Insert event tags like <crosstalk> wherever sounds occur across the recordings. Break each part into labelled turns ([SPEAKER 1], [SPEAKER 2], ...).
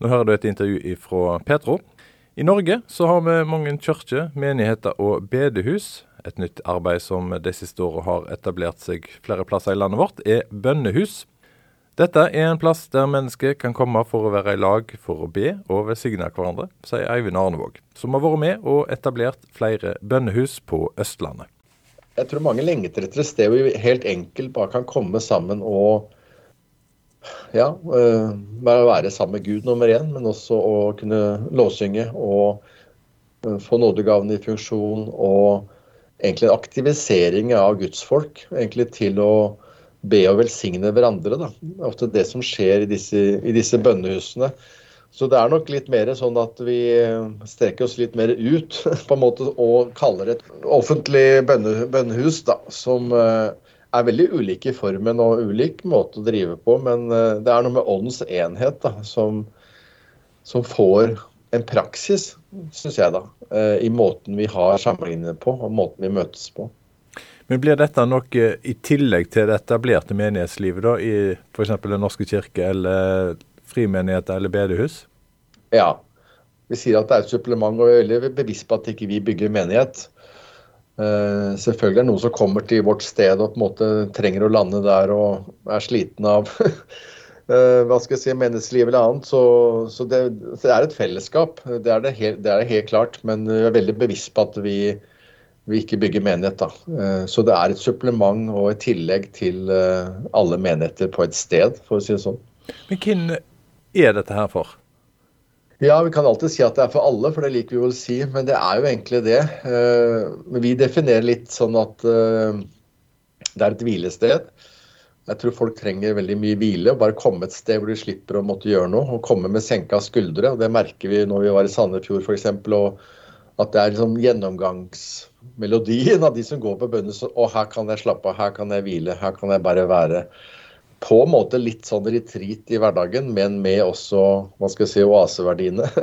[SPEAKER 1] Nå hører du et intervju fra Petro. I Norge så har vi mange kirker, menigheter og bedehus. Et nytt arbeid som de siste årene har etablert seg flere plasser i landet vårt, er bønnehus. Dette er en plass der mennesker kan komme for å være i lag for å be og velsigne hverandre, sier Eivind Arnevåg, som har vært med og etablert flere bønnehus på Østlandet.
[SPEAKER 2] Jeg tror mange lengter etter et sted hvor vi helt enkelt bare kan komme sammen og ja, å være sammen med Gud nummer én, men også å kunne lovsynge og øh, få nådegavene i funksjon og egentlig en aktivisering av gudsfolk egentlig til å be og velsigne hverandre. Da. Det er ofte det som skjer i disse, i disse bønnehusene. Så det er nok litt mer sånn at vi streker oss litt mer ut <laughs> på en måte og kaller det et offentlig bønne, bønnehus, da, som eh, er veldig ulike i formen og ulik måte å drive på. Men eh, det er noe med åndens enhet da, som, som får en praksis, syns jeg, da, eh, i måten vi har sammenlignet på og måten vi møtes på.
[SPEAKER 1] Men Blir dette noe i tillegg til det etablerte menighetslivet da, i f.eks. Den norske kirke eller frimenigheter eller bedehus?
[SPEAKER 2] Ja. Vi sier at det er et supplement, og vi er veldig bevisst på at ikke vi bygger menighet. Uh, selvfølgelig er det noen som kommer til vårt sted og på en måte trenger å lande der og er sliten av uh, <laughs> hva skal jeg si, menneskeliv eller annet. Så, så, det, så, det, er et fellesskap, det er det, helt, det er det, helt, klart. Men vi er veldig bevisst på at vi, vi ikke bygger menighet. da. Uh, så det er et supplement og et tillegg til alle menigheter på et sted, for å si det sånn.
[SPEAKER 1] Men hvem er dette her for?
[SPEAKER 2] Ja, vi kan alltid si at det er for alle, for det liker vi å si. Men det er jo egentlig det. Eh, men vi definerer litt sånn at eh, det er et hvilested. Jeg tror folk trenger veldig mye hvile. og Bare komme et sted hvor de slipper å måtte gjøre noe. Og komme med senka skuldre. og Det merker vi når vi var i Sandefjord f.eks. At det er liksom gjennomgangsmelodien av de som går på bønnes. Og her kan jeg slappe av, her kan jeg hvile, her kan jeg bare være på en måte litt sånn retreat i hverdagen, men med også hva skal jeg si, oaseverdiene. <laughs>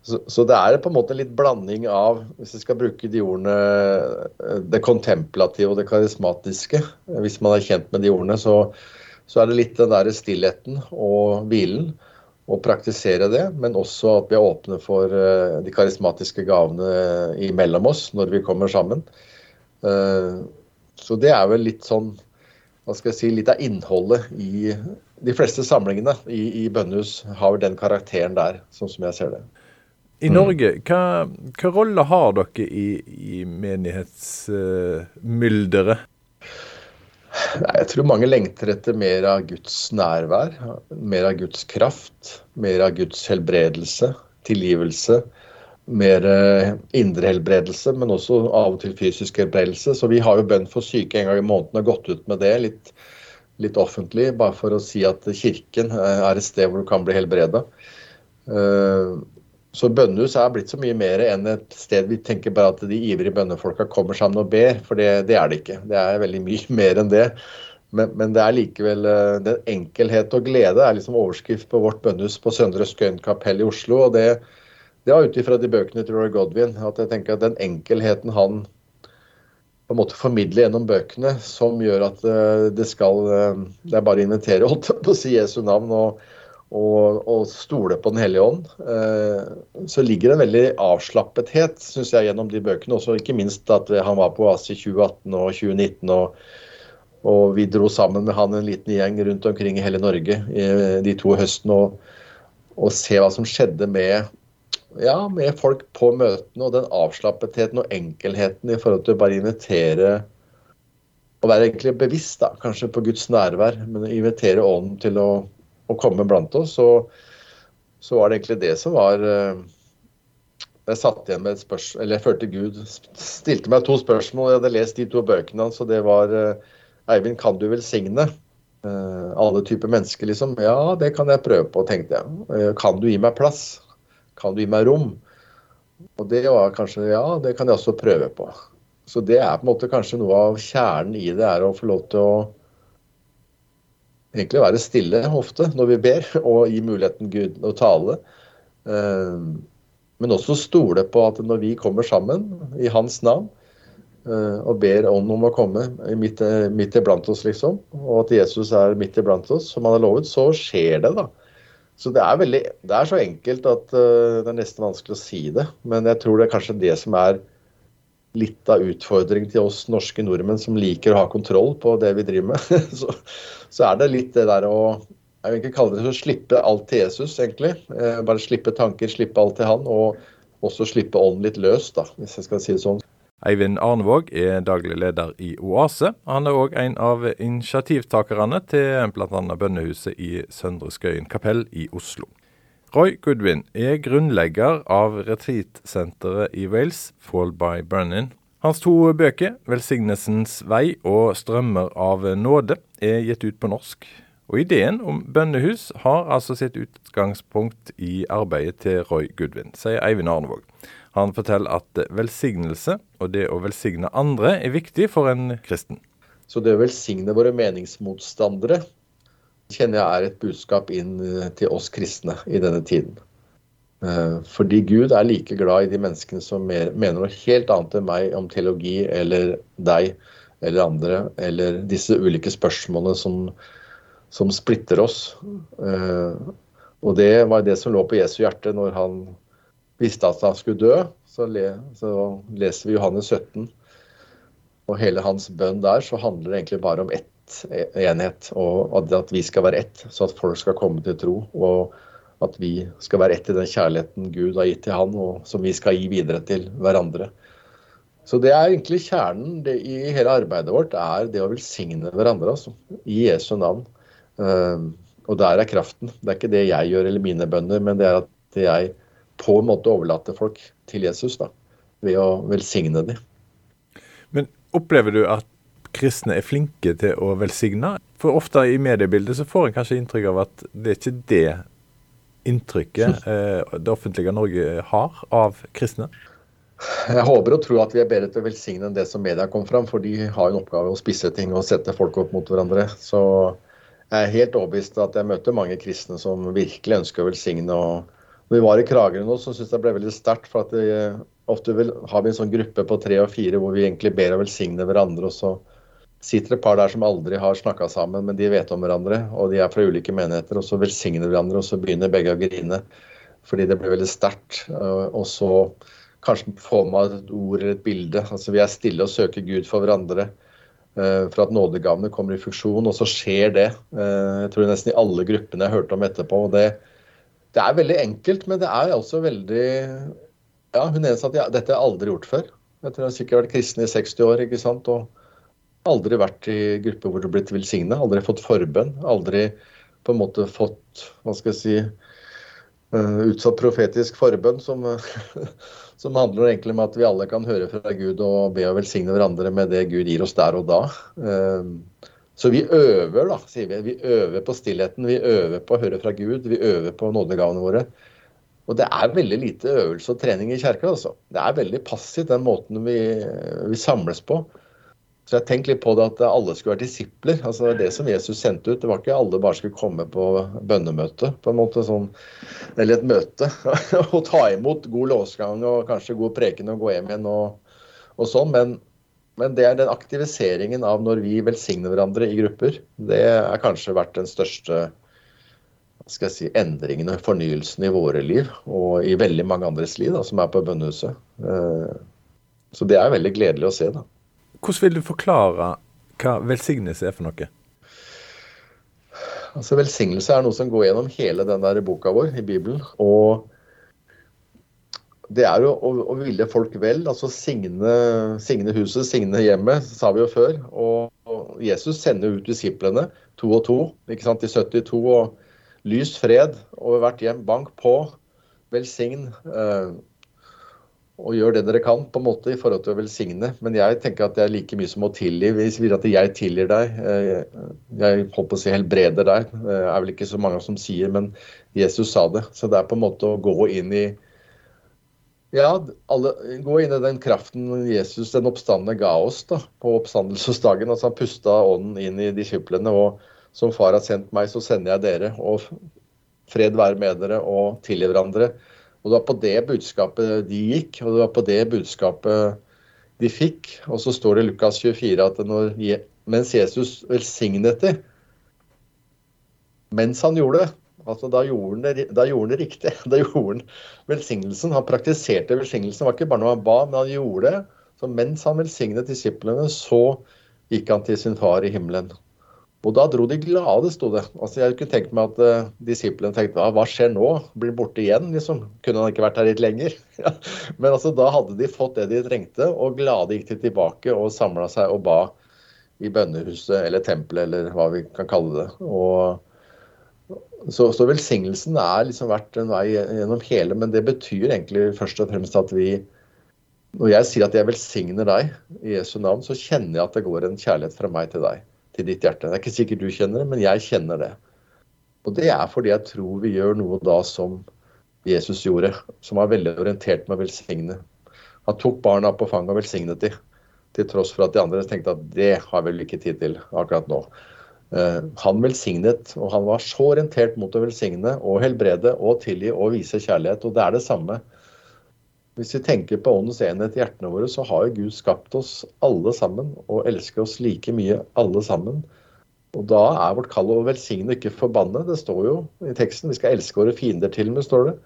[SPEAKER 2] Så, så, det er på en måte litt blanding av, hvis jeg skal bruke de ordene, det kontemplative og det karismatiske. Hvis man er kjent med de ordene, så, så er det litt den der stillheten og hvilen. Å praktisere det, men også at vi er åpne for eh, de karismatiske gavene imellom oss når vi kommer sammen. Eh, så det er vel litt sånn hva skal jeg si, litt av innholdet i de fleste samlingene i, i bønnehus har den karakteren der, sånn som jeg ser det.
[SPEAKER 1] I Norge, hva, hva rolle har dere i, i menighetsmylderet? Uh,
[SPEAKER 2] jeg tror mange lengter etter mer av Guds nærvær. Mer av Guds kraft. Mer av Guds helbredelse, tilgivelse mer eh, indre helbredelse, men også av og til fysisk helbredelse. Så vi har jo bønn for syke en gang i måneden og gått ut med det litt, litt offentlig, bare for å si at kirken eh, er et sted hvor du kan bli helbreda. Eh, så bønnehus er blitt så mye mer enn et sted vi tenker bare at de ivrige bønnefolka kommer sammen og ber, for det, det er det ikke. Det er veldig mye <laughs> mer enn det. Men, men, det er likevel den enkelhet og glede er liksom overskrift på vårt bønnehus på Søndre Skøyen kapell i Oslo. og det det var ut ifra de bøkene til Roy Godwin. At jeg tenker at den enkelheten han på en måte formidler gjennom bøkene, som gjør at eh, det skal eh, Det er bare å invitere, holdt på å si Jesu navn, og, og, og stole på Den hellige ånd. Eh, så ligger det en veldig avslappethet, syns jeg, gjennom de bøkene. Også ikke minst at han var på ASI 2018 og 2019. og og vi dro sammen med han en liten gjeng rundt omkring i hele Norge de to høstene. Og, og se hva som skjedde med ja, med folk på møtene og den avslappetheten og enkelheten i forhold til å bare invitere og være egentlig bevisst da, kanskje på Guds nærvær, men invitere ånden til å, å komme blant oss. Så, så, var det egentlig det som var eh, Jeg satt igjen med et spørsmål Eller jeg følte Gud stilte meg to spørsmål. Jeg hadde lest de to bøkene hans, og det var eh, Eivind, kan du velsigne? Uh, alle typer mennesker, liksom. Ja, det kan jeg prøve på, tenkte jeg. Kan du gi meg plass? Kan du gi meg rom? Og det var kanskje Ja, det kan jeg også prøve på. Så det er på en måte kanskje noe av kjernen i det, er å få lov til å egentlig være stille ofte når vi ber, <laughs> og gi muligheten Gud å tale. Eh, men også stole på at når vi kommer sammen i hans navn eh, og ber ånden om å komme midt, midt iblant oss, liksom, og at Jesus er midt iblant oss, som han har lovet, så skjer det, da. Så det er, veldig, det er så enkelt at uh, det er nesten vanskelig å si det. Men jeg tror det er kanskje det som er litt av utfordringen til oss norske nordmenn som liker å ha kontroll på det vi driver med. <laughs> så, så, er det litt det der å jeg vil ikke kalle det å slippe alt til Jesus, egentlig. Eh, bare slippe tanker, slippe alt til han, og også slippe ånden litt løs, da, hvis jeg skal si det sånn.
[SPEAKER 1] Eivind Arnevåg er daglig leder i Oase. Han er òg en av initiativtakerne til bl.a. bønnehuset i Søndre Skøyen kapell i Oslo. Roy Goodwin er grunnlegger av retreatsenteret i Wales, Fall by Brennan. Hans to bøker, 'Velsignelsens vei' og 'Strømmer av nåde', er gitt ut på norsk. Og Ideen om bønnehus har altså sitt utgangspunkt i arbeidet til Roy Goodwin, sier Eivind Arnevåg. Han forteller at velsignelse og det å velsigne andre er viktig for en kristen.
[SPEAKER 2] Så det å velsigne våre meningsmotstandere kjenner jeg er et budskap inn eh, til oss kristne i denne tiden. Eh, fordi Gud er like glad i de menneskene som mener noe helt annet enn meg om teologi eller deg eller andre, eller disse ulike spørsmålene som, som splitter oss. Eh, og det var det som lå på Jesu hjerte når han visste at han skulle dø, så, le, så leser vi Johannes 17. Og hele hans bønn der så handler det egentlig bare om ett enhet, og at vi skal være ett, så at folk skal komme til tro. Og at vi skal være ett i den kjærligheten Gud har gitt til han, og som vi skal gi videre til hverandre. Så det er egentlig kjernen i hele arbeidet vårt, er det å velsigne hverandre, altså. I Jesu navn. Uh, og der er kraften. Det er ikke det jeg gjør eller mine bønner, men det er at jeg på en måte overlate folk til Jesus da, ved å velsigne dem.
[SPEAKER 1] Men opplever du at kristne er flinke til å velsigne? For ofte i mediebildet så får en kanskje inntrykk av at det er ikke det inntrykket <laughs> eh, det offentlige Norge har av kristne?
[SPEAKER 2] Jeg håper og tror at vi er bedre til å velsigne enn det som media kom fram, for de har en oppgave å spisse ting og sette folk opp mot hverandre. Så jeg er helt overbevist at jeg møter mange kristne som virkelig ønsker å velsigne. og vi var i Kragerø nå, så syns det ble veldig sterkt. For at vi, ofte vil, har vi en sånn gruppe på tre og fire hvor vi egentlig ber og velsigner hverandre. Og så sitter det et par der som aldri har snakka sammen, men de vet om hverandre. Og de er fra ulike menigheter, og så velsigner hverandre, og så begynner begge å grine. Fordi det blir veldig sterkt. Og så kanskje få med et ord eller et bilde. Altså Vi er stille og søker Gud for hverandre eh, for at nådegavene kommer i funksjon, og så skjer det. Eh, jeg tror nesten i alle gruppene jeg hørte om etterpå. og det det er veldig enkelt, men det er også veldig Ja, hun ene sa at ja, dette har jeg aldri gjort før. Jeg har sikkert vært kristen i 60 år ikke sant? og aldri vært i grupper hvor du har blitt velsigna. Aldri fått forbønn. Aldri på en måte fått hva skal jeg si, uh, utsatt profetisk forbønn, som, <laughs> som handler egentlig om at vi alle kan høre fra Gud og be og velsigne hverandre med det Gud gir oss der og da. Så vi øver, da, sier vi. Vi øver på stillheten. Vi øver på å høre fra Gud. Vi øver på nådegavene våre. Og det er veldig lite øvelse og trening i kirka. Altså. Det er veldig passivt, den måten vi, vi, samles på. Så jeg tenkte litt på det at alle skulle være disipler. altså Det det som Jesus sendte ut. Det var ikke alle bare skulle komme på bønnemøte, på en måte sånn, eller et møte. <laughs> og ta imot god låsgang og kanskje god preken og gå hjem igjen og, og sånn. Men men det er den aktiviseringen av når vi velsigner hverandre i grupper. Det har kanskje vært den største skal jeg si, endringen og fornyelsen i våre liv, og i veldig mange andres liv da, som er på bønnehuset. Eh, så det er veldig gledelig å se. da.
[SPEAKER 1] Hvordan vil du forklare hva velsignelse er for noe?
[SPEAKER 2] Altså Velsignelse er noe som går gjennom hele den der boka vår i Bibelen. og det er jo å, å, ville folk vel. altså signe, signe, huset, signe hjemmet, sa vi jo før. Og, og Jesus sender ut disiplene, to og to, ikke sant, i 72. Og lys fred over hvert hjem. Bank på. Velsign. Eh, og gjør det dere kan på en måte i forhold til å velsigne. Men jeg tenker at det er like mye som å tilgi. Hvis vi vil at jeg tilgir deg, eh, jeg holdt på å si helbreder deg, det er vel ikke så mange som sier, men Jesus sa det. Så det er på en måte å gå inn i ja, alle, gå inn i den kraften Jesus, den oppstandende, ga oss da, på oppstandelsesdagen. Altså Han pusta ånden inn i disiplene. og Som far har sendt meg, så sender jeg dere. Og fred være med dere, og tilgi hverandre. Og Det var på det budskapet de gikk, og det var på det budskapet de fikk. Og så står det i Lukas 24 at når, mens Jesus velsignet dem, mens han gjorde det, Altså, da, gjorde han det, da gjorde han det riktig. <laughs> Da gjorde han velsignelsen. Han praktiserte velsignelsen. Det var ikke bare noe han ba, men han gjorde det. Så mens han velsignet disiplene, så gikk han til sin far i himmelen. Og da dro de glade, sto det. Altså Jeg kunne tenkt meg at uh, disiplene tenkte hva skjer nå? Blir borte igjen? liksom? Kunne han ikke vært her litt lenger? <laughs> Men altså da hadde de fått det de trengte, og glade gikk de tilbake og samla seg og ba i bønnehuset eller tempelet eller hva vi kan kalle det. Og så, så velsignelsen er liksom vært en vei gjennom hele, men det betyr egentlig først og fremst at vi Når jeg sier at jeg velsigner deg i Jesu navn, så kjenner jeg at det går en kjærlighet fra meg til deg til ditt hjerte. Det er ikke sikkert du kjenner det, men jeg kjenner det. Og det er fordi jeg tror vi gjør noe da som Jesus gjorde, som var veldig orientert med å velsigne. Han tok barna på fanget og velsignet dem, til tross for at de andre tenkte at det har vel ikke tid til akkurat nå. Uh, han velsignet, og han var så orientert mot å velsigne og helbrede og tilgi og vise kjærlighet. Og det er det samme hvis vi tenker på åndens enhet i hjertene våre, så har jo Gud skapt oss alle sammen og elsker oss like mye alle sammen. Og da er vårt kall å velsigne, ikke forbanne. Det står jo i teksten. Vi skal elske våre fiender til og med, står det.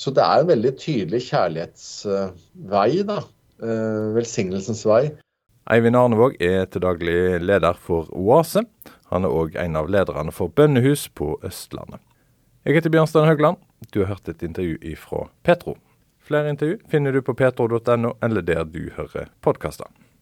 [SPEAKER 2] Så det er en veldig tydelig kjærlighetsvei, da. Eh, velsignelsens vei.
[SPEAKER 1] Eivind Arnevåg er til daglig leder for Oase. Han er òg en av lederne for bønnehus på Østlandet. Jeg heter Bjørnstein Høgland. Du har hørt et intervju ifra Petro. Flere intervju finner du på petro.no, eller der du hører podkaster.